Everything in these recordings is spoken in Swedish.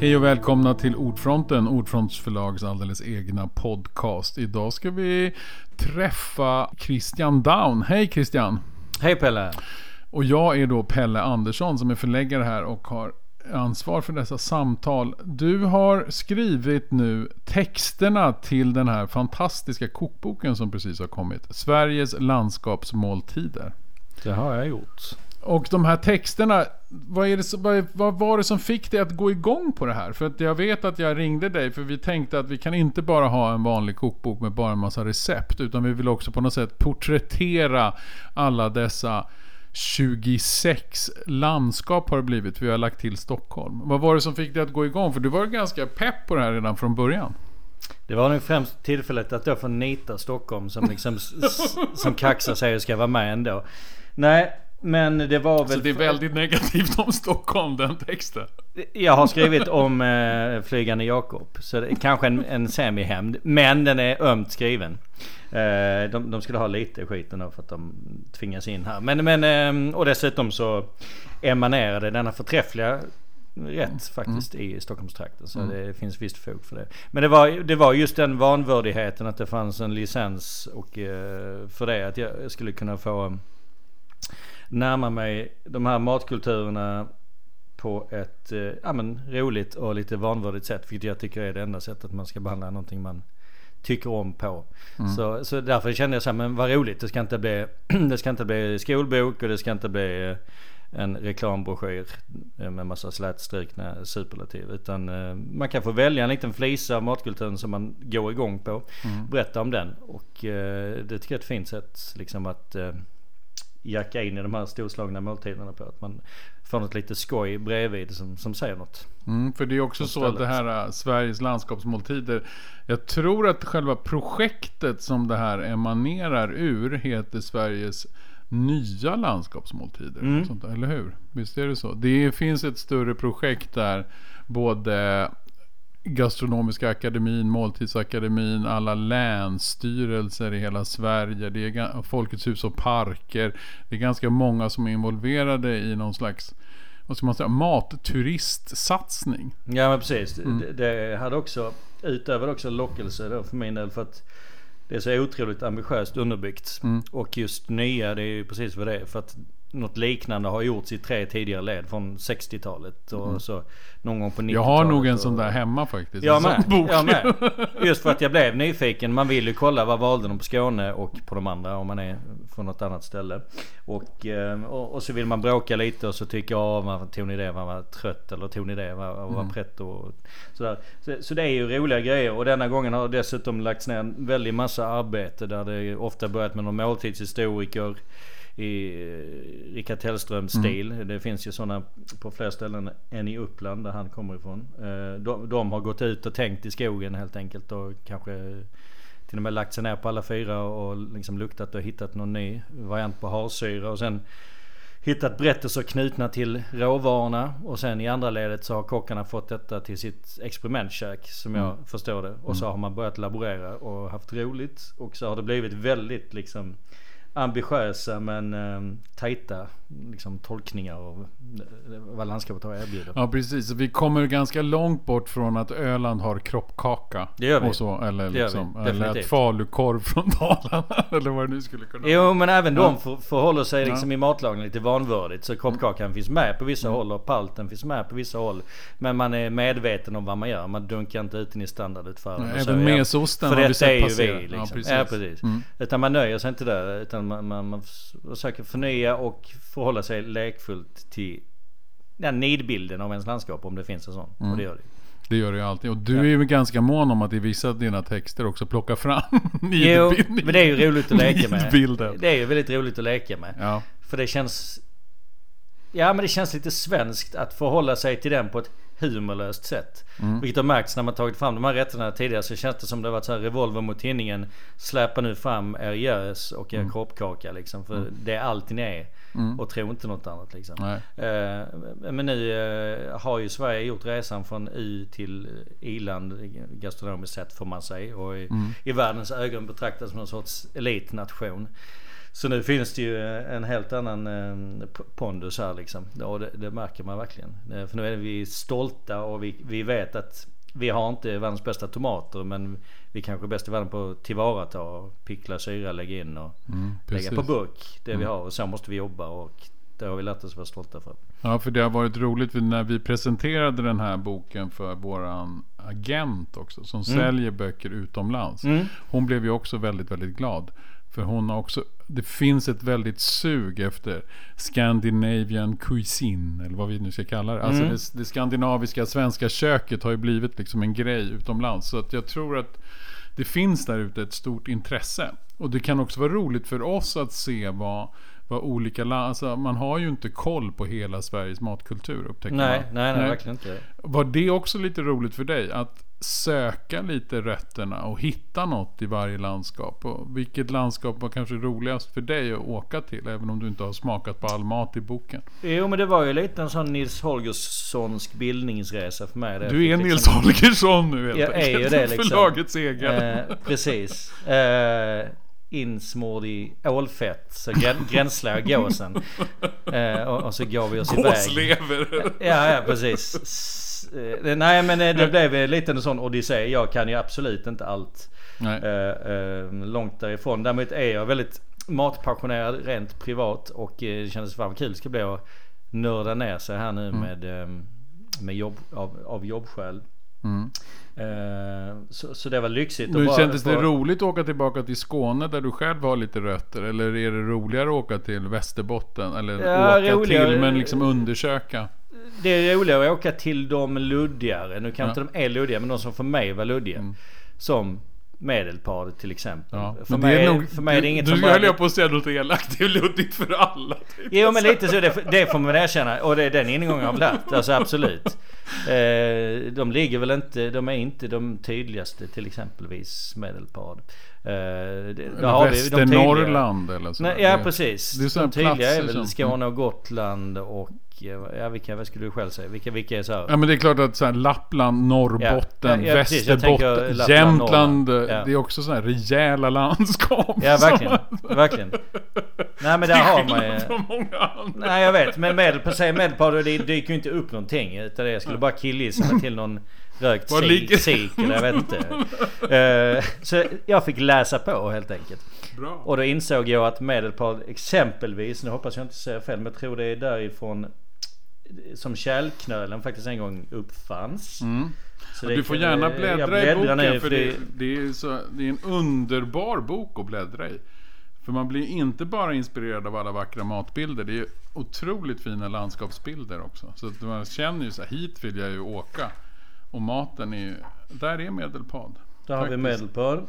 Hej och välkomna till Ordfronten, Ordfronts förlags alldeles egna podcast. Idag ska vi träffa Christian Down. Hej Christian! Hej Pelle! Och jag är då Pelle Andersson som är förläggare här och har ansvar för dessa samtal. Du har skrivit nu texterna till den här fantastiska kokboken som precis har kommit. Sveriges landskapsmåltider. Det har jag gjort. Och de här texterna, vad, är det, vad, vad var det som fick dig att gå igång på det här? För att jag vet att jag ringde dig för vi tänkte att vi kan inte bara ha en vanlig kokbok med bara en massa recept. Utan vi vill också på något sätt porträttera alla dessa 26 landskap har det blivit. Vi har lagt till Stockholm. Vad var det som fick dig att gå igång? För du var ganska pepp på det här redan från början. Det var nog främst tillfället att jag får nita Stockholm som liksom som kaxar sig och ska vara med ändå. Nej, men det var väl... Så det är väldigt negativt om Stockholm, den texten? Jag har skrivit om eh, Flygande Jakob. Så det är kanske en, en semihämnd. Men den är ömt skriven. Eh, de, de skulle ha lite skiten då för att de tvingas in här. Men, men eh, och dessutom så emanerade denna förträffliga rätt faktiskt mm. i Stockholmstrakten. Så mm. det finns visst fog för det. Men det var, det var just den vanvördigheten att det fanns en licens och eh, för det att jag skulle kunna få närma mig de här matkulturerna på ett eh, ja, men, roligt och lite vanvördigt sätt. Vilket jag tycker är det enda sättet man ska behandla någonting man tycker om på. Mm. Så, så därför kände jag så här, men vad roligt. Det ska inte bli, det ska inte bli skolbok och det ska inte bli eh, en reklambroschyr eh, med massa slätstrukna superlativ. Utan man kan få välja en liten flisa av matkulturen som man går igång på. Mm. Berätta om den. Och det tycker jag är ett fint sätt liksom att jacka in i de här storslagna måltiderna på. Att man får något lite skoj bredvid som, som säger något. Mm, för det är också så att det här äh, Sveriges landskapsmåltider. Jag tror att själva projektet som det här emanerar ur heter Sveriges nya landskapsmåltider. Mm. Sånt, eller hur? Visst är det så? Det finns ett större projekt där både Gastronomiska akademin, Måltidsakademin, alla länsstyrelser i hela Sverige. Det är Folkets hus och parker. Det är ganska många som är involverade i någon slags vad ska man säga, matturistsatsning. Ja men precis. Mm. Det, det hade också, utöver också lockelse då för min del för att det är så otroligt ambitiöst underbyggt. Mm. Och just nya, det är ju precis vad det är. För att något liknande har gjorts i tre tidigare led från 60-talet och mm. så någon gång på 90-talet. Jag har nog en sån där hemma faktiskt. Jag med, jag med. Just för att jag blev nyfiken. Man vill ju kolla vad valde de på Skåne och på de andra om man är från något annat ställe. Och, eh, och, och så vill man bråka lite och så tycker jag, vad tog ni det? Man var trött eller tog ni det? Vad var mm. pretto? Och sådär. Så, så det är ju roliga grejer och denna gången har dessutom lagts ner en väldig massa arbete där det ofta börjat med någon måltidshistoriker i eh, Rickard Tellströms mm. stil. Det finns ju sådana på fler ställen än i Uppland där han kommer ifrån. Eh, de, de har gått ut och tänkt i skogen helt enkelt och kanske till och med lagt sig ner på alla fyra och liksom luktat och hittat någon ny variant på harsyra och sen hittat berättelser knutna till råvarorna och sen i andra ledet så har kockarna fått detta till sitt experimentkök som jag mm. förstår det. Och så mm. har man börjat laborera och haft roligt och så har det blivit väldigt liksom ambitiösa men eh, tajta liksom, tolkningar av eh, vad landskapet har erbjuder. Ja precis, vi kommer ganska långt bort från att Öland har kroppkaka. Det gör vi. Och så, eller, liksom, eller att falukorv från Dalarna. eller vad det nu skulle kunna vara. Jo men även ja. de för, förhåller sig liksom ja. i matlagningen lite vanvördigt. Så kroppkakan mm. finns med på vissa mm. håll och palten finns med på vissa håll. Men man är medveten om vad man gör. Man dunkar inte ut den i standardutförande. Även mesosten har vi sett passera. Vi, liksom. ja, precis. Ja, precis. Mm. Utan man nöjer sig inte där. Utan man, man, man försöker förnya och förhålla sig lekfullt till den nidbilden av ens landskap om det finns en sån. Mm. Och det gör det. Det gör det ju alltid. Och du ja. är ju ganska mån om att i vissa av dina texter också plocka fram Jo, men det är ju roligt att leka med. Det är ju väldigt roligt att leka med. Ja. För det känns... Ja men det känns lite svenskt att förhålla sig till den på ett humorlöst sätt. Mm. Vilket har märkts när man tagit fram de här rätterna tidigare så känns det som det har varit så här revolver mot tinningen. Släpa nu fram er gös och er mm. kroppkaka liksom. För mm. det är allt ni är. Mm. Och tro inte något annat liksom. Uh, men nu uh, har ju Sverige gjort resan från U till i-land gastronomiskt sett får man säga. Och i, mm. i världens ögon betraktas som någon sorts elitnation. Så nu finns det ju en helt annan eh, pondus här liksom. Och det, det märker man verkligen. Eh, för nu är vi stolta och vi, vi vet att vi har inte världens bästa tomater men vi kanske är bäst i världen på att tillvarata, pickla syra, lägga in och mm, lägga på burk det mm. vi har. Och så måste vi jobba och det har vi lärt oss vara stolta för. Ja, för det har varit roligt när vi presenterade den här boken för våran agent också. Som mm. säljer böcker utomlands. Mm. Hon blev ju också väldigt, väldigt glad. För hon har också, det finns ett väldigt sug efter Scandinavian cuisine, eller vad vi nu ska kalla det. Alltså mm. Det, det, skandinaviska svenska köket har ju blivit liksom en grej utomlands. Så att jag tror att det finns där ute ett stort intresse. Och det kan också vara roligt för oss att se vad vad olika alltså man har ju inte koll på hela Sveriges matkultur upptäcker nej, man. Nej, nej, nej, verkligen inte. Var det också lite roligt för dig? Att söka lite rötterna och hitta något i varje landskap. Och vilket landskap var kanske roligast för dig att åka till? Även om du inte har smakat på all mat i boken. Jo men det var ju lite en sån Nils Holgerssonsk bildningsresa för mig. Du är liksom, Nils Holgersson nu helt jag enkelt. Är ju det liksom. Förlagets egen. Eh, precis. Eh, insmord i ålfett. Så grän, gränslade jag gåsen. Eh, och, och, så går vi oss iväg. Gåslever! Ja, ja precis. Eh, nej men eh, det blev lite en sån odyssé. Jag kan ju absolut inte allt. Eh, eh, långt därifrån. Däremot är jag väldigt matpassionerad rent privat. Och det kändes fan kul det ska bli att nörda ner sig här nu mm. med, med jobb, av, av jobbskäl. Mm. Eh, så, så, det var lyxigt. Nu kändes det roligt att åka tillbaka till Skåne där du själv har lite rötter? Eller är det roligare att åka till Västerbotten? Eller ja, åka roligare. till men liksom undersöka? Det är roligare att åka till de luddigare. Nu kanske ja. inte de är luddiga men de som för mig var luddiga. Mm. Som Medelpad till exempel. Ja, för, mig, det är nog, för mig är det inget Du som höll jag på att säga något elakt. Det är luddigt för alla. Jo men lite så. Det, det får man erkänna. Och det är den ingången jag har lärt. Alltså absolut. Eh, de ligger väl inte. De är inte de tydligaste till exempelvis Medelpad. Eh, Västernorrland eller så. Nej, ja precis. Det är de tydliga är väl Skåne och Gotland och ja vilka, vad skulle du själv säga? Vilka, vilka är så här? Ja men det är klart att så här, Lappland, Norrbotten, ja, ja, Västerbotten, Lappland, Jämtland. Norrland. Ja. Det är också så här rejäla landskap. Ja verkligen, verkligen. Nej men där har man ju... Nej jag vet, men med, på sig Medelpad det dyker ju inte upp någonting. Utan det, jag skulle bara killgissa mig till någon rökt sik, eller jag vet inte. Uh, så jag fick läsa på helt enkelt. Bra. Och då insåg jag att Medelpad exempelvis, nu hoppas jag inte säger fel, men jag tror det är därifrån som kärlknölen faktiskt en gång uppfanns. Mm. Så du får gärna bläddra i boken nu, för det, det, är så, det är en underbar bok att bläddra i. För man blir inte bara inspirerad av alla vackra matbilder. Det är otroligt fina landskapsbilder också. Så att man känner ju så här, hit vill jag ju åka. Och maten är ju, där är Medelpad. Där har vi Medelpad.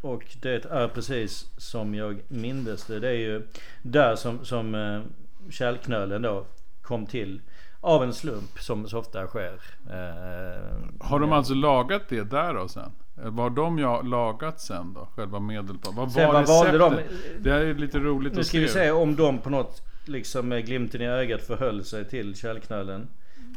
Och det är precis som jag mindes det. Det är ju där som, som eh, kärlknölen då kom till. Av en slump som så ofta sker. Eh, har de alltså lagat det där då sen? Vad har de lagat sen då? Själva Medelpad? Vad sen var receptet? De, det här är lite roligt nu att se. Nu ska vi se om de på något liksom med glimten i ögat förhöll sig till kärlknölen.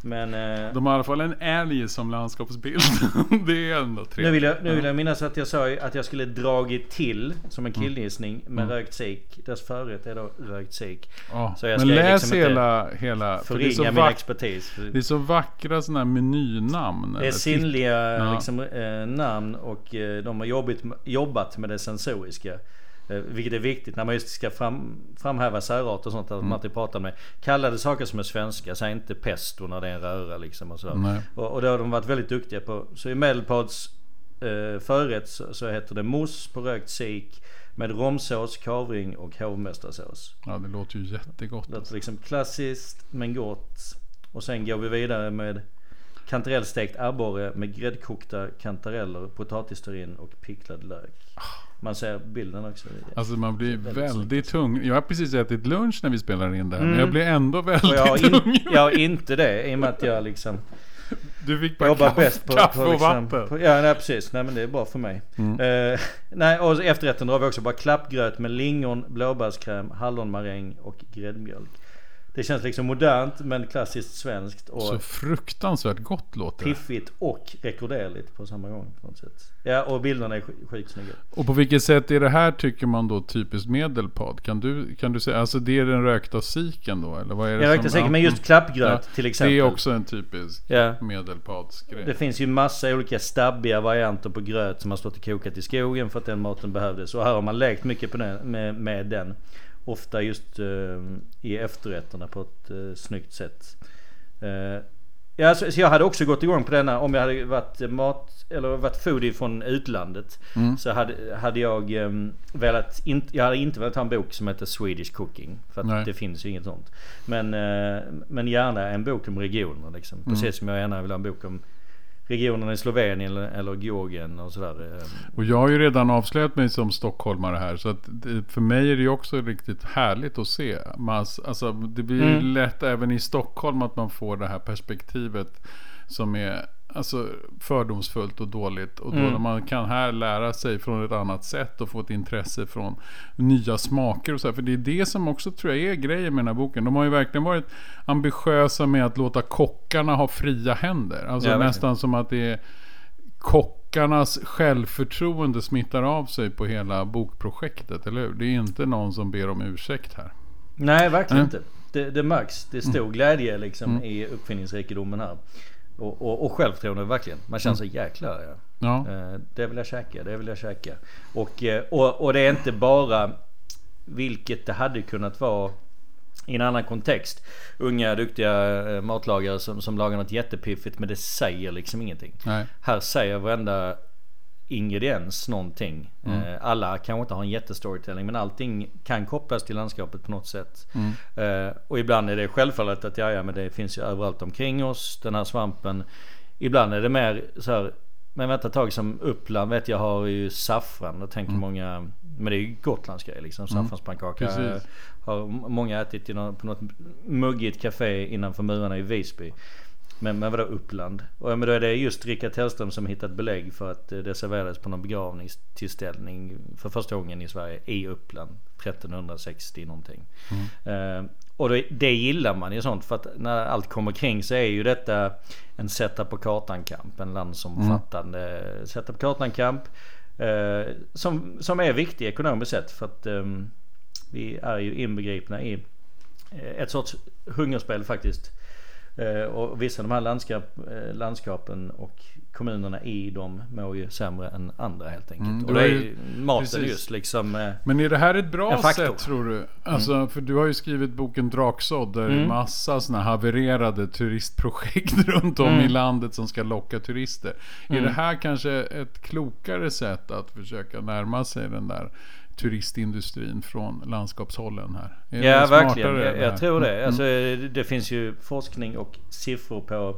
Men, eh, de har i alla fall en älg som landskapsbild. det är ändå trevligt. Nu vill, jag, nu vill jag minnas att jag sa att jag skulle dragit till som en mm. killgissning med mm. rökt sik. Dess förrätt är då rökt sik. Oh, så jag men läs liksom hela, hela. Förringa min expertis. Det är så vackra sådana här menynamn. Det är sinnliga ja. liksom, eh, namn och eh, de har jobbat med det sensoriska. Eh, vilket är viktigt när man just ska fram, framhäva särart och sånt. Att mm. man alltid pratar med kallade saker som är svenska. Säg inte pesto när det är en röra liksom. Och, så. Och, och det har de varit väldigt duktiga på. Så i Medelpads eh, förrätt så, så, heter det mousse på rökt sik. Med romsås, kavring och hovmästarsås. Ja det låter ju jättegott. Det låter liksom klassiskt men gott. Och sen går vi vidare med kantarellstekt abborre med gräddkokta kantareller, potatisterrin och picklad lök. Man ser bilden också. Alltså man blir väldigt, väldigt tung. Jag har precis ätit lunch när vi spelar in det här. Mm. Men jag blir ändå väldigt jag tung. jag har inte det i och med att jag liksom du fick bara kaffe, bäst på, kaffe på, liksom, och vatten. På, ja nej, precis. Nej men det är bra för mig. Mm. Uh, nej och efterrätten drar vi också bara klappgröt med lingon, blåbärskräm, hallonmaräng och gräddmjölk. Det känns liksom modernt men klassiskt svenskt. Och Så fruktansvärt gott låter det. piffigt och rekorderligt på samma gång på något sätt. Ja och bilderna är sk- sjukt snygga. Och på vilket sätt är det här tycker man då typiskt medelpad? Kan du, kan du säga, alltså det är den rökta siken då? Eller vad är det Jag räknar som- säkert ja, men just klappgröt ja, till exempel. Det är också en typisk Ja. medelpadsgrej. Det finns ju massa olika stabbiga varianter på gröt som har stått och kokat i skogen för att den maten behövdes. Och här har man lekt mycket på den, med, med den. Ofta just eh, i efterrätterna på ett uh, snyggt sätt. Eh, ja, så, jag hade också gått igång på denna om jag hade varit mat eller varit foodie från utlandet. Mm. Så hade, hade jag um, velat, in, jag hade inte velat ha en bok som heter Swedish Cooking. För att Nej. det finns ju inget sånt. Men, eh, men gärna en bok om regioner liksom. Mm. Precis som jag gärna vill ha en bok om regionerna i Slovenien eller, Georgien och sådär. eh. Och jag har ju redan avslöjat mig som stockholmare här. Så att för mig är det ju också riktigt härligt att se. Mas, alltså, det blir ju Mm. lätt även i Stockholm att man får det här perspektivet. Som är alltså, fördomsfullt och dåligt. Och då Mm. när man kan här lära sig från ett annat sätt och få ett intresse från nya smaker och så här. För det är det som också tror jag är grejen med den här boken. De har ju verkligen varit ambitiösa med att låta kockarna ha fria händer. Alltså Ja, nästan som att det är kockarnas självförtroende smittar av sig på hela bokprojektet, eller hur? Det är inte någon som ber om ursäkt här. Nej, verkligen Mm. inte. Det, det märks. Det är stor glädje liksom i uppfinningsrikedomen här. Och, och, och självförtroende verkligen. Man känner sig jäklar ja. Ja, Eh, Det vill jag käka, det vill jag käka. Och, eh, och, och det är inte bara vilket det hade kunnat vara i en annan kontext. Unga duktiga eh, matlagare som, som lagar något jättepiffigt men det säger liksom ingenting. nej. Här säger varenda ingrediens någonting. Mm. Eh, Alla kanske inte har en jättestorytelling men allting kan kopplas till landskapet på något sätt. Mm. Eh, och ibland är det självfallet att ja, ja men det finns ju överallt omkring oss den här svampen. Ibland är det mer så här. Men vänta ett tag som Uppland vet jag har ju saffran. Då tänker många. Men det är ju Gotlandsgrej liksom. Saffranspannkaka. Mm. Precis. Har många ätit någon, på något muggigt café innanför murarna i Visby. Men, men vadå Uppland? Och, men då är det just Rickard Tellström som hittat belägg för att eh, det serverades på någon begravningstillställning för första gången i Sverige i Uppland 1360 någonting. Eh, och det, det gillar man ju sånt för att när allt kommer kring så är ju detta en sätta på kartan kamp. En landsomfattande sätta på kartan kamp. Eh, som, som är viktig ekonomiskt sett för att ehm, vi är ju inbegripna i eh, ett sorts hungerspel faktiskt. Eh, och vissa av de här landskap, eh, landskapen och kommunerna i dem mår ju sämre än andra helt enkelt. Mm, och det är ju- maten precis. just liksom. Eh, Men är det här ett bra sätt tror du? Alltså, för du har ju skrivit boken Draksådd där det är Mm. massa sådana havererade turistprojekt runt om Mm. i landet som ska locka turister. Är det här kanske ett klokare sätt att försöka närma sig den där turistindustrin från landskapshållen här? Är Ja verkligen, jag, jag tror det. Mm. Alltså, det, det finns ju forskning och siffror på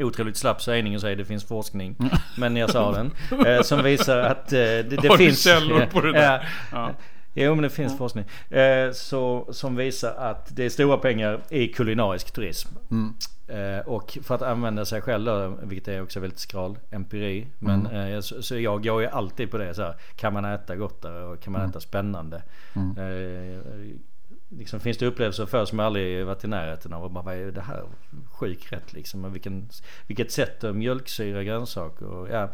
Otroligt slapp sägning att säga det finns forskning. Men jag sa den. Eh, som visar att eh, det, det Har du finns... källor på det där? Ja. Ja. Jo men det finns forskning. Eh, så, som visar att det är stora pengar i kulinarisk turism. Mm. Eh, och för att använda sig själv då, vilket är också väldigt skral empiri. Men Mm. eh, så, så jag går ju alltid på det så här. Kan man äta gott där och kan man Mm. äta spännande? Eh, liksom, finns det upplevelser för som jag aldrig varit i närheten av och bara vad är det här? Sjuk rätt liksom. Och vilken, vilket sätt mjölksyra grönsaker och ja.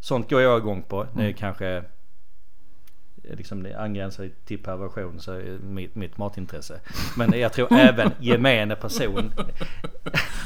Sånt går jag igång på. Mm. kanske liksom det angränsar till perversion så är mitt, mitt matintresse. Men jag tror även gemene person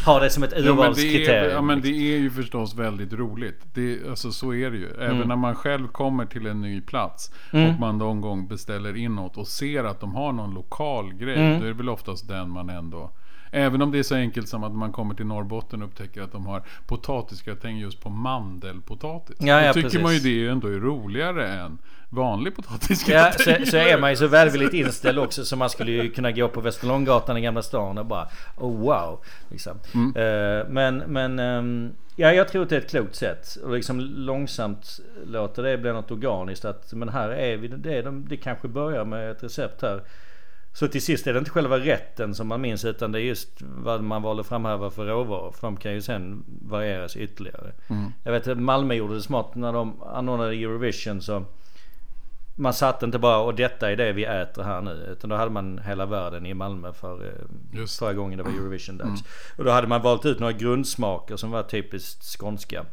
har det som ett Ja urvalskriterium. ja men det är ju förstås väldigt roligt. Det, alltså så är det ju. Även Mm. när man själv kommer till en ny plats och man någon gång beställer in något och ser att de har någon lokal grej. Mm. Då är det väl oftast den man ändå Även om det är så enkelt som att man kommer till Norrbotten och upptäcker att de har potatisgratäng just på mandelpotatis. Ja, ja, Då tycker precis. man ju det ändå är roligare än vanlig Ja, potatisgratäng. så, så är man ju så välvilligt inställd också så man skulle ju kunna gå på Västerlånggatan i Gamla stan och bara oh wow. Liksom. Eh, men men ehm, ja, jag tror att det är ett klokt sätt. Och liksom långsamt låta det bli något organiskt. Att, men här är vi, det, är de, det kanske börjar med ett recept här. Så till sist är det inte själva rätten som man minns utan det är just vad man valde framhäva för råvaror. För de kan ju sen varieras ytterligare. Jag vet att Malmö gjorde det smart när de anordnade Eurovision så man satt inte bara och detta är det vi äter här nu. Utan då hade man hela världen i Malmö för eh, Just. förra gången det var Eurovision-dags. Och då hade man valt ut några grundsmaker som var typiskt skånska.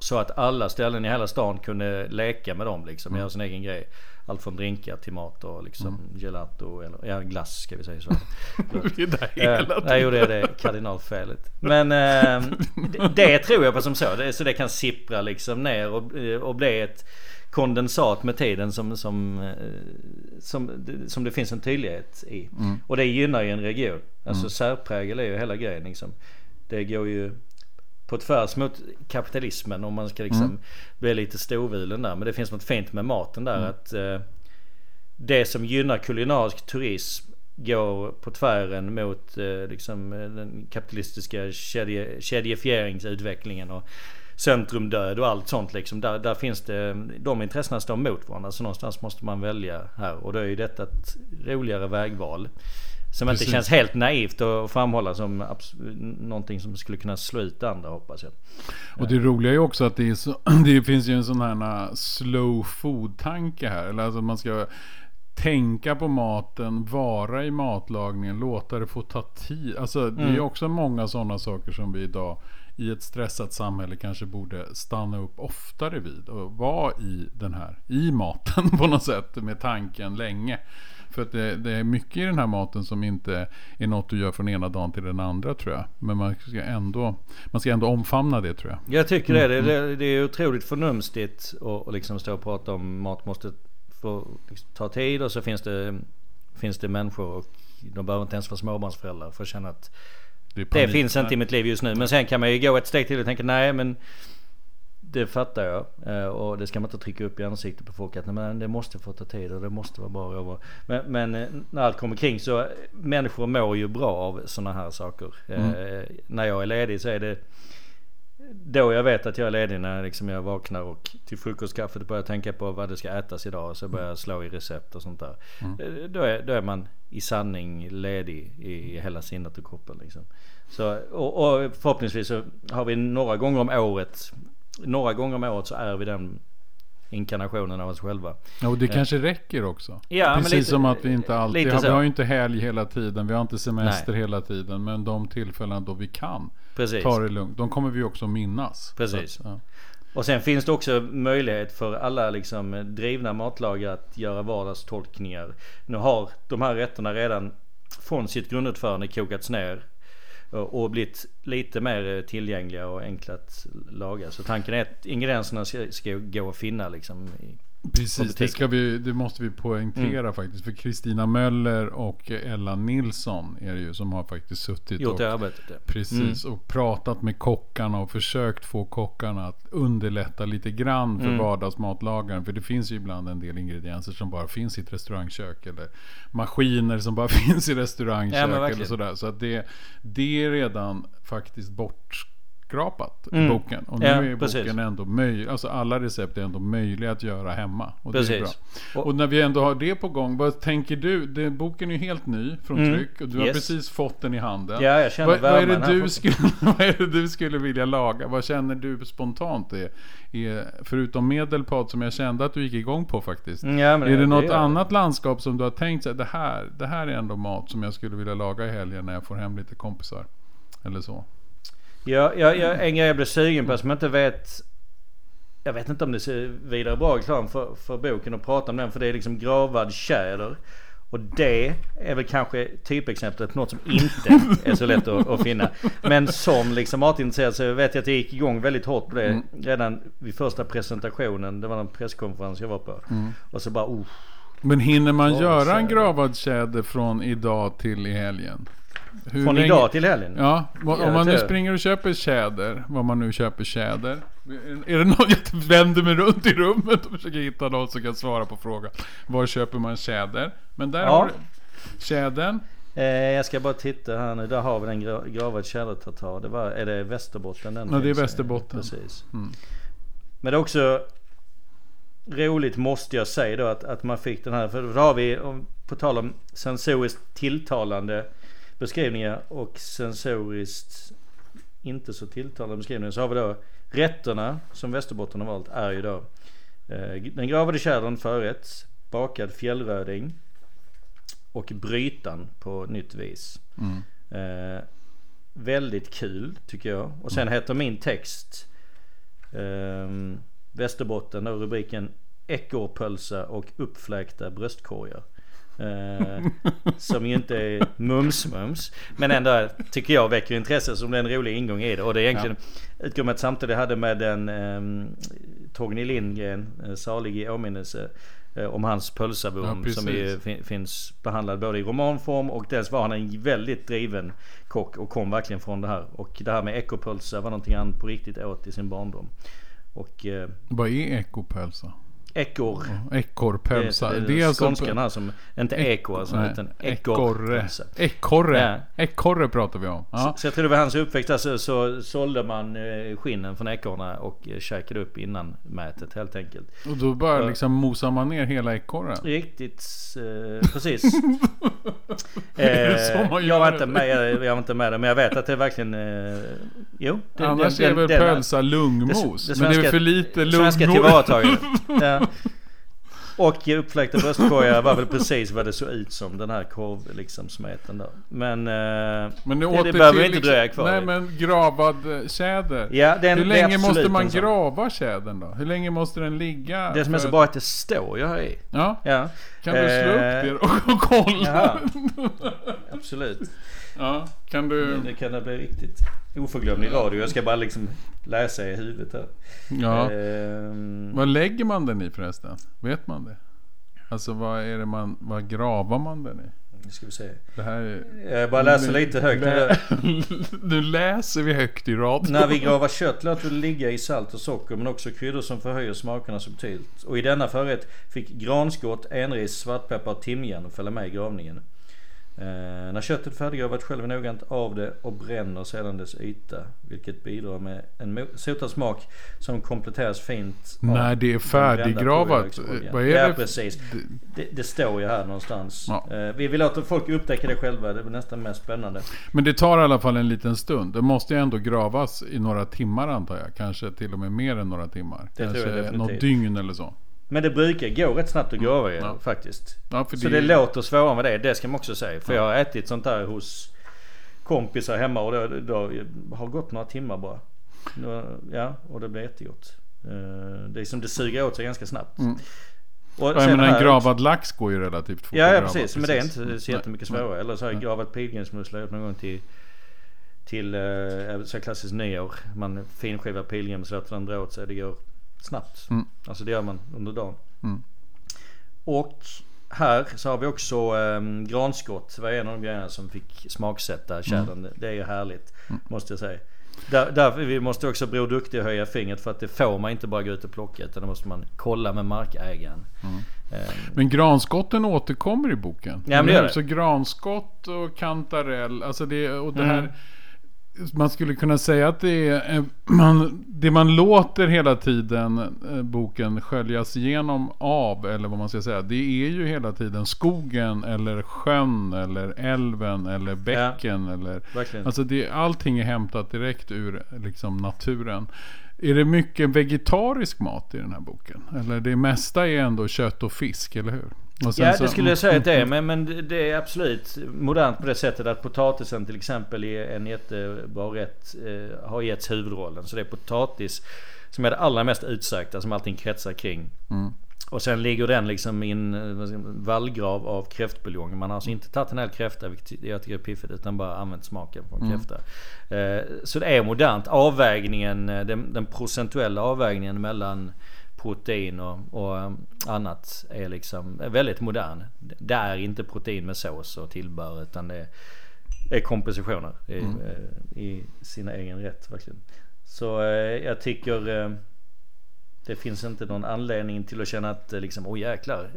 Så att alla ställen i hela stan kunde leka med dem liksom, göra sin egen grej. Allt från drinkar till mat och liksom gelato eller ja, glass ska vi säga så. Vi är där Eh, hela Jag gjorde det kardinalfelet. Men eh, det, det tror jag på som så. Det, så det kan sippra liksom ner och, eh, och bli ett kondensat med tiden som, som, eh, som, som det finns en tydlighet i. Och det gynnar ju en region. Alltså särprägel är ju hela grejen liksom. Det går ju på tvärs mot kapitalismen om man ska liksom bli lite storvulen där. Men det finns något fint med maten där. att eh, Det som gynnar kulinarisk turism går på tvären mot eh, liksom, eh, den kapitalistiska kedje, kedjefieringsutvecklingen och centrumdöd och allt sånt liksom. Där, där finns det, de intressena står mot varandra. Så någonstans måste man välja här. Och då är ju detta ett roligare vägval. Som Precis. inte känns helt naivt att framhålla som någonting som skulle kunna slå ut andra hoppas jag. Och det roliga är också att det, så, det finns ju en sån här uh, slow food-tanke här. Eller alltså man ska tänka på maten, vara i matlagningen, låta det få ta tid. Alltså det är ju också många sådana saker som vi idag i ett stressat samhälle kanske borde stanna upp oftare vid. Och vara i den här, i maten på något sätt med tanken länge. För att det, det är mycket i den här maten som inte är något du gör från ena dagen till den andra tror jag. Men man ska ändå, man ska ändå omfamna det tror jag. Jag tycker det. Det, det, det är otroligt förnumstigt att liksom stå och prata om mat måste få liksom, ta tid och så finns det, finns det människor och de behöver inte ens vara småbarnsföräldrar för att känna att Det, det finns inte i mitt liv just nu. Men sen kan man ju gå ett steg till och tänka nej men det fattar jag. Eh, Och det ska man inte trycka upp i ansiktet på folk att nej, men det måste få ta tid och det måste vara bra över. Men, men eh, när allt kommer kring så människor mår ju bra av sådana här saker. Eh, när jag är ledig så är det då jag vet att jag är ledig när liksom jag vaknar och till frukostkaffet börjar tänka på vad det ska ätas idag. Och så börjar jag slå i recept och sånt där. Eh, Då, är, då är man i sanning ledig i hela sinnet och kroppen. Liksom. Så, och, och förhoppningsvis så har vi några gånger om året. Några gånger om året så är vi den inkarnationen av oss själva. Ja, och det kanske räcker också. Ja, Precis lite- som att vi inte alltid har, vi har ju inte helg hela tiden. Vi har inte semester hela tiden. Men de tillfällen då vi kan Precis. ta det lugnt. De kommer vi också minnas. Precis. Att, ja. Och sen finns det också möjlighet för alla liksom drivna matlagare att göra vardagstolkningar. Nu har de här rätterna redan från sitt grundutförande kokats ner och blivit lite mer eh, tillgängliga och enkla att laga. Så tanken är att ingredienserna ska, ska gå att finna liksom. Precis, det, ska vi, det måste vi poängtera Mm. faktiskt. För Kristina Möller och Ella Nilsson är det ju som har faktiskt suttit Gjort och arbetet. ja. Precis, och pratat med kockarna och försökt få kockarna att underlätta lite grann för Mm. vardagsmatlagaren. För det finns ju ibland en del ingredienser som bara finns i ett restaurangkök. Eller maskiner som bara finns i Ja, restaurangkök. men eller sådär. Så att det, det är redan faktiskt bortskrapat Mm. boken. Och nu Ja, är precis. boken ändå möjlig. Alltså alla recept är ändå möjliga att göra hemma. Och det är bra. Precis. Och, när vi ändå har det på gång, vad tänker du? Det, boken är ju helt ny från Mm. tryck och du har Yes. precis fått den i handen. Ja, jag känner vad, vad, är det du skulle, vad är det du skulle vilja laga? Vad känner du spontant är, är förutom Medelpad som jag kände att du gick igång på faktiskt. Ja, är det något gör jag. annat landskap som du har tänkt sig, det här, det här är ändå mat som jag skulle vilja laga i helgen när jag får hem lite kompisar? Eller så. Ja, ja, ja, en grej jag blev sugen på som jag inte vet Jag vet inte om det ser vidare bra reklam för, för boken att prata om den för det är liksom gravad tjäder. Och det är väl kanske typexemplet på något som inte är så lätt att, att finna. Men som liksom matintresserad så vet jag att jag gick igång väldigt hårt på det redan vid första presentationen. Det var en presskonferens jag var på. Och så bara oh, Men hinner man Åh, göra en gravad tjäder från idag till i helgen? Hur från länge- idag till helgen. Ja, om man nu springer och köper tjäder, vad man nu köper tjäder. Är det någon, jag vänder mig runt i rummet och försöker hitta någon som kan svara på frågan. Var köper man tjäder? Men där Ja. har du tjädern. Eh, jag ska bara titta här nu. Där har vi den gra- gravad tjädertartar. Det var, är det Västerbotten den Ja, det är? Västerbotten. Precis. Mm. Men det är också roligt måste jag säga då att, att man fick den här. För då har vi, på tal om sensoriskt tilltalande beskrivningar och sensoriskt inte så tilltalande beskrivningar. Så har vi då rätterna som Västerbotten har valt är ju då Eh, den gravade tjädern förrätt, bakad fjällröding och brytan på nytt vis. Mm. Eh, väldigt kul tycker jag. Och sen heter min text eh, Västerbotten och rubriken Ekorrpölsa och uppfläkta bröstkorgar. Eh, som ju inte är mums-mums. Men ändå tycker jag väcker intresse som det är en rolig ingång i det. Och det är egentligen ja. utgår med ett samtal jag hade med en eh, Torgny Lindgren, eh, salig i åminnelse. Eh, om hans pölsabom ja, som ju finns behandlad både i romanform och dels var han en väldigt driven kock och kom verkligen från det här. Och det här med ekopölsa var någonting han på riktigt åt i sin barndom. Och, eh, Vad är ekopölsa? Ekor. Ekorrpölsa. Det, det, det är alltså skånskan här som, inte eko alltså, nej, utan ekorre. Ekorre. Ja. Ekorre pratar vi om. Ja. Så, så, jag tror det var hans uppväxt. Alltså, så sålde man eh, skinnen från ekorrarna och eh, käkade upp innan mätet helt enkelt. Och då bara liksom mosar man ner hela ekorren? Riktigt, eh, precis. eh, jag, var inte med, jag, jag var inte med det, men jag vet att det är verkligen... Eh, jo. Det, Annars den, är väl pölsa lungmos? Det, det men det är för lite lungmos. Svenska tillvaratagandet. Ja. Och uppfläkta bröstkorgar var väl precis vad det såg ut som den här korv liksom smeten då. Men, eh, men det, det, behöver vi inte liksom, dröja kvar Nej men gravad eh, tjäder. Ja, den, Hur länge måste man grava tjädern då? Hur länge måste den ligga? Det som är så bra är att det står ju här i. Ja. ja. Kan du slå upp eh, det och kolla? Absolut. Ja, kan du... Nu kan det bli riktigt oförglömlig radio. Jag ska bara liksom läsa i huvudet här. Ja. Ehm... Vad lägger man den i förresten? Vet man det? Alltså vad är det man, vad gravar man den i? Nu ska vi se. Det här är... Jag bara läser lite högt. Lä... nu läser vi högt i radio. När vi gravar kött låter det ligga i salt och socker men också kryddor som förhöjer smakerna subtilt. Och i denna förrätt fick granskott, enris, svartpeppar och timjan följa med i gravningen. Eh, när köttet färdiggravat sköljer vi noggrant av det och bränner sedan dess yta. Vilket bidrar med en sotad smak som kompletteras fint När det är färdiggravat? Vad är ja, det? precis. Det, det, står ju här någonstans. Ja. Eh, vi vill låta folk upptäcka det själva. Det är nästan mest spännande. Men det tar i alla fall en liten stund. Det måste ju ändå gravas i några timmar antar jag. Kanske till och med mer än några timmar. Det Kanske tror jag definitivt. något dygn eller så. Men det brukar gå rätt snabbt att mm. ja. faktiskt. Ja, så det, det låter svårare med det. Det ska man också säga. För ja. jag har ätit sånt där hos kompisar hemma och det, det har gått några timmar bara. Ja, och det blir jättegott. Eh, det är som det suger åt sig ganska snabbt. Mm. Och ja, men en gravad lax går ju relativt fort Ja, ja precis. precis. Men det är inte så jättemycket svårare. Eller så har jag gravat pilgrimsmussla gjort någon gång till till eh, så klassiskt nyår. Man finskivar pilgrim så låter den dra åt sig. Det går snabbt. Mm. Alltså det gör man under dagen. Mm. Och här så har vi också eh, granskott. Det var en av de grejerna som fick smaksätta tjädern. Mm. Det är ju härligt mm. måste jag säga. Där, därför vi måste också Bror Duktig höja fingret för att det får man inte bara gå ut och plocka utan det måste man kolla med markägaren. Mm. Um, men granskotten återkommer i boken. Ja men det gör det. Så granskott och kantarell, alltså det, och det här mm man skulle kunna säga att det är man, det man låter hela tiden eh, boken sköljas igenom av, eller vad man ska säga, det är ju hela tiden skogen eller sjön eller älven eller bäcken. Ja, eller, alltså det, allting är hämtat direkt ur liksom, naturen. Är det mycket vegetarisk mat i den här boken? Eller det mesta är ändå kött och fisk, eller hur? Ja det skulle jag säga att det är. Men, men det är absolut modernt på det sättet att potatisen till exempel är en jättebra rätt. Eh, har getts huvudrollen. Så det är potatis som är det allra mest utsökta som allting kretsar kring. Mm. Och sen ligger den liksom i en eh, vallgrav av kräftbuljong. Man har alltså inte tagit en hel kräfta, vilket jag tycker är piffigt, utan bara använt smaken från mm. kräfta. Eh, så det är modernt. Avvägningen, eh, den, den procentuella avvägningen mellan protein och, och um, annat är liksom väldigt modern. Det är inte protein med sås och tillbehör utan det är kompositioner i, mm. Eh, i sina egen rätt verkligen. Så eh, jag tycker eh, det finns inte någon anledning till att känna att liksom, åh oh, jäklar.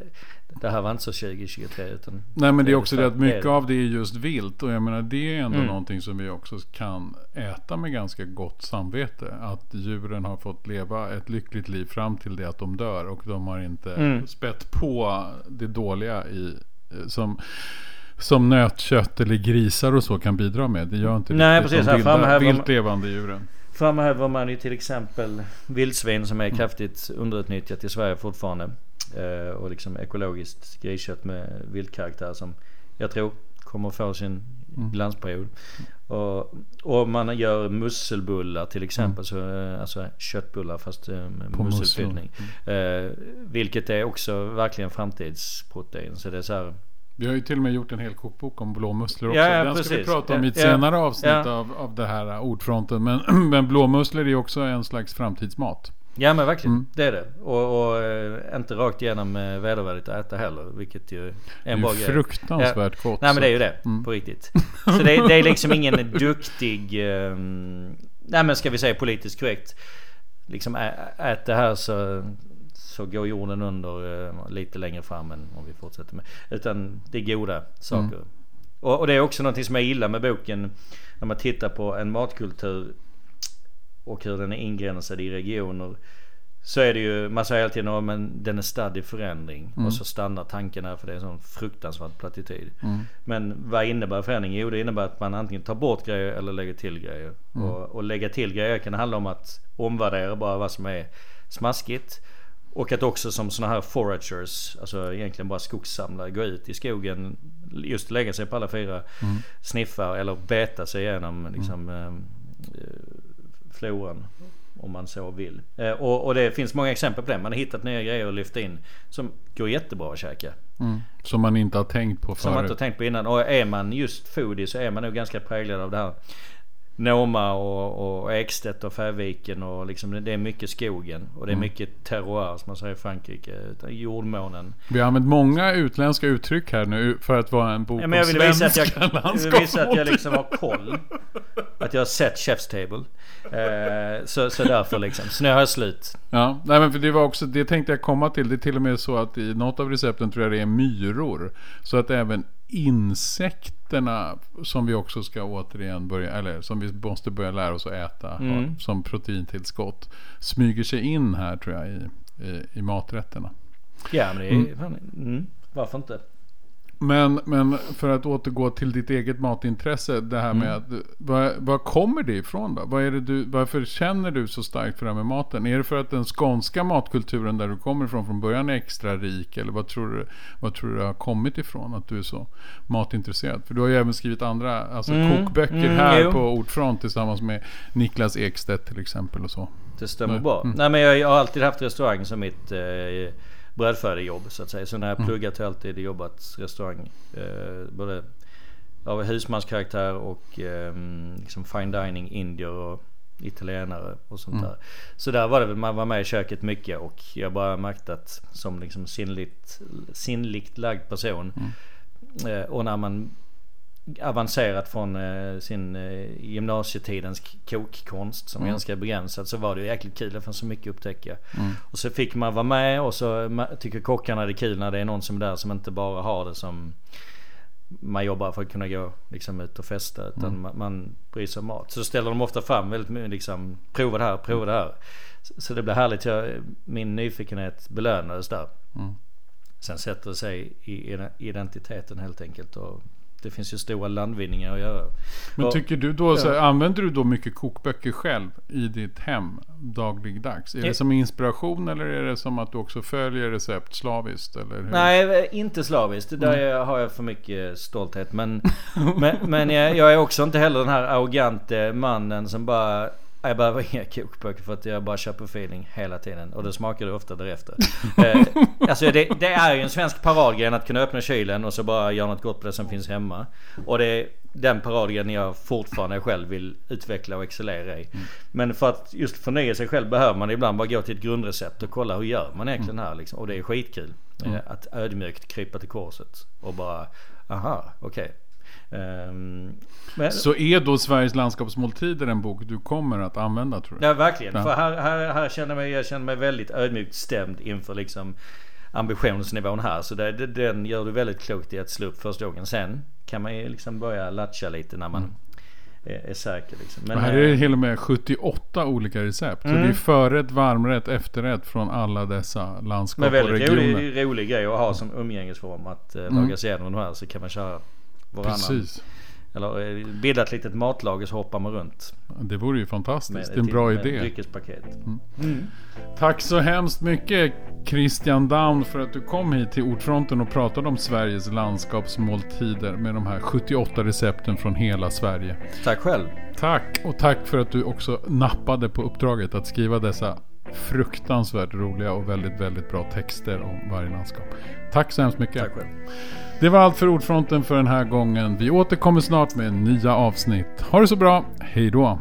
Det här var inte så 2023 utan Nej men det är också det att mycket av det är just vilt. Och jag menar det är ändå mm. någonting som vi också kan äta med ganska gott samvete. Att djuren har fått leva ett lyckligt liv fram till det att de dör. Och de har inte mm. spett på det dåliga i som som nötkött eller grisar och så kan bidra med. Det gör inte Nej, precis, de vilda, vilt levande djuren. Framhäver man ju till exempel vildsvin som är kraftigt underutnyttjat i Sverige fortfarande. Eh, och liksom ekologiskt griskött med vildkaraktär som jag tror kommer få sin Mm. glansperiod. Och, och man gör musselbullar till exempel. Så, eh, alltså köttbullar fast eh, med Mm. På musselfyllning. Eh, vilket är också verkligen framtidsprotein. Så det är så här, Vi har ju till och med gjort en hel kokbok om blåmusslor också. Ja, ja, Den ska vi precis. prata om i ett Ja, senare avsnitt ja. av, av det här ordfronten. Men, men blåmusslor är ju också en slags framtidsmat. Ja men verkligen, Mm. det är det. Och, och eh, inte rakt igenom eh, vedervärdigt att äta heller. Vilket ju är Det en är bra ju grej. fruktansvärt gott. Nej men det är ju det, Mm. på riktigt. Så det, det är liksom ingen duktig, eh, nej men ska vi säga politiskt korrekt. Liksom ä, ät det här så, så går jorden under eh, lite längre fram än om vi fortsätter med. Utan det är goda saker. Mm. Och, och det är också någonting som jag gillar med boken. När man tittar på en matkultur och hur den är ingränsad i regioner. Så är det ju, man säger hela tiden att den är stadd i förändring. Mm. Och så stannar tanken här för det är en sån fruktansvärd plattityd. Mm. Men vad innebär förändring? Jo det innebär att man antingen tar bort grejer eller lägger till grejer. Mm. Och, och lägga till grejer kan handla om att omvärdera bara vad som är smaskigt. Och att också som såna här foragers, alltså egentligen bara skogssamlare, gå ut i skogen, just lägga sig på alla fyra, Mm. sniffa eller beta sig igenom liksom, eh, floran. Om man så vill. Eh, och, och det finns många exempel på det. Man har hittat nya grejer att lyfta in som går jättebra att käka. Mm. Som man inte har tänkt på Som man inte förut. har tänkt på innan. Och är man just foodie så är man nog ganska präglad av det här. Noma och, och Ekstedt och Färviken och liksom det är mycket skogen. Och det är Mm. mycket terroir som man säger i Frankrike. Jordmånen. Vi har använt många utländska uttryck här nu för att vara en bok Ja, men jag vill visa att jag, jag, vill visa att jag liksom har koll. Att jag har sett Chef's Table. Eh, så, så därför liksom. Så nu har jag slut. Ja, nej men för det var också, det tänkte jag komma till. Det är till och med så att i något av recepten tror jag det är myror. Så att även insekterna som vi också ska återigen börja, eller som vi måste börja lära oss att äta Mm. har, som proteintillskott. Smyger sig in här tror jag i, i, i maträtterna. Ja men det är Mm. mm, Varför inte? Men, men för att återgå till ditt eget matintresse. Det här med Mm. att, var, var kommer det ifrån då? Vad är det du, varför känner du så starkt för det här med maten? Är det för att den skånska matkulturen där du kommer ifrån från början är extra rik? Eller vad tror du, vad tror du har kommit ifrån att du är så matintresserad? För du har ju även skrivit andra alltså Mm, kokböcker mm, här jo. på Ordfront tillsammans med Niklas Ekstedt till exempel och så. Det stämmer Nej. bra. Mm. Nej men jag, jag har alltid haft restaurang som mitt eh, brödfödejobb så att säga. Så när jag Mm. pluggat har jag alltid jobbat restaurang. Eh, både av husmanskaraktär och eh, liksom fine dining, indier och italienare och sånt Mm. där. Så där var det väl, man var med i köket mycket och jag bara märkte att som liksom sinnligt, sinnligt lagd person. Mm. Eh, och när man avancerat från eh, sin eh, gymnasietidens kokkonst som är Mm. ganska begränsad så var det ju jäkligt kul. Det fanns så mycket att upptäcka. Mm. Och så fick man vara med och så tycker kockarna det är kul när det är någon som är där som inte bara har det som man jobbar för att kunna gå liksom ut och festa. Utan Mm. man, man bryr sig om mat. Så ställer de ofta fram väldigt mycket liksom prova det här, prova det här. Så, det blev härligt. Jag, min nyfikenhet belönades där. Mm. Sen sätter det sig i ide- identiteten helt enkelt. Och det finns ju stora landvinningar att göra. Men tycker du då, så, använder du då mycket kokböcker själv i ditt hem dagligdags? Är det Ja. som inspiration eller är det som att du också följer recept slaviskt? Eller hur? Nej, inte slaviskt. Där Mm. har jag för mycket stolthet. Men, men, men jag, jag är också inte heller den här arrogante mannen som bara jag behöver inga kokböcker för att jag bara köper feeling hela tiden. Och det smakar det ofta därefter. eh, alltså det, det är ju en svensk paradgren att kunna öppna kylen och så bara göra något gott på det som finns hemma. Och det är den paradgren jag fortfarande själv vill utveckla och excellera i. Men för att just förnya sig själv behöver man ibland bara gå till ett grundrecept och kolla hur gör man egentligen här liksom. Och det är skitkul. Eh, Att ödmjukt krypa till korset och bara aha, okej. Ehm, men, Så är då Sveriges landskapsmåltider en bok du kommer att använda tror du? Ja verkligen. Ja. För här, här, här känner jag, jag känner mig väldigt ödmjukt stämd inför liksom ambitionsnivån här. Så det, det, den gör du väldigt klokt i att slå upp första gången. Sen kan man ju liksom börja latcha lite när man är, är säker. Liksom. Men, här är det eh, till och med 78 olika recept. Så Mm. det är förrätt, varmrätt, efterrätt från alla dessa landskap men och väldigt regioner. rolig, rolig grej att ha som umgängesform. Att uh, Mm. laga sig igenom de här så kan man köra varannan. Precis. Eller eh, bilda ett litet matlager så hoppar man runt. Det vore ju fantastiskt. Det är en bra idé. Dryckespaket. Mm. Mm. Tack så hemskt mycket Christian Down för att du kom hit till Ordfronten och pratade om Sveriges landskapsmåltider med de här 78 recepten från hela Sverige. Tack själv. Tack och tack för att du också nappade på uppdraget att skriva dessa fruktansvärt roliga och väldigt, väldigt bra texter om varje landskap. Tack så hemskt mycket. Tack själv. Det var allt för Ordfronten för den här gången. Vi återkommer snart med nya avsnitt. Ha det så bra. Hej då.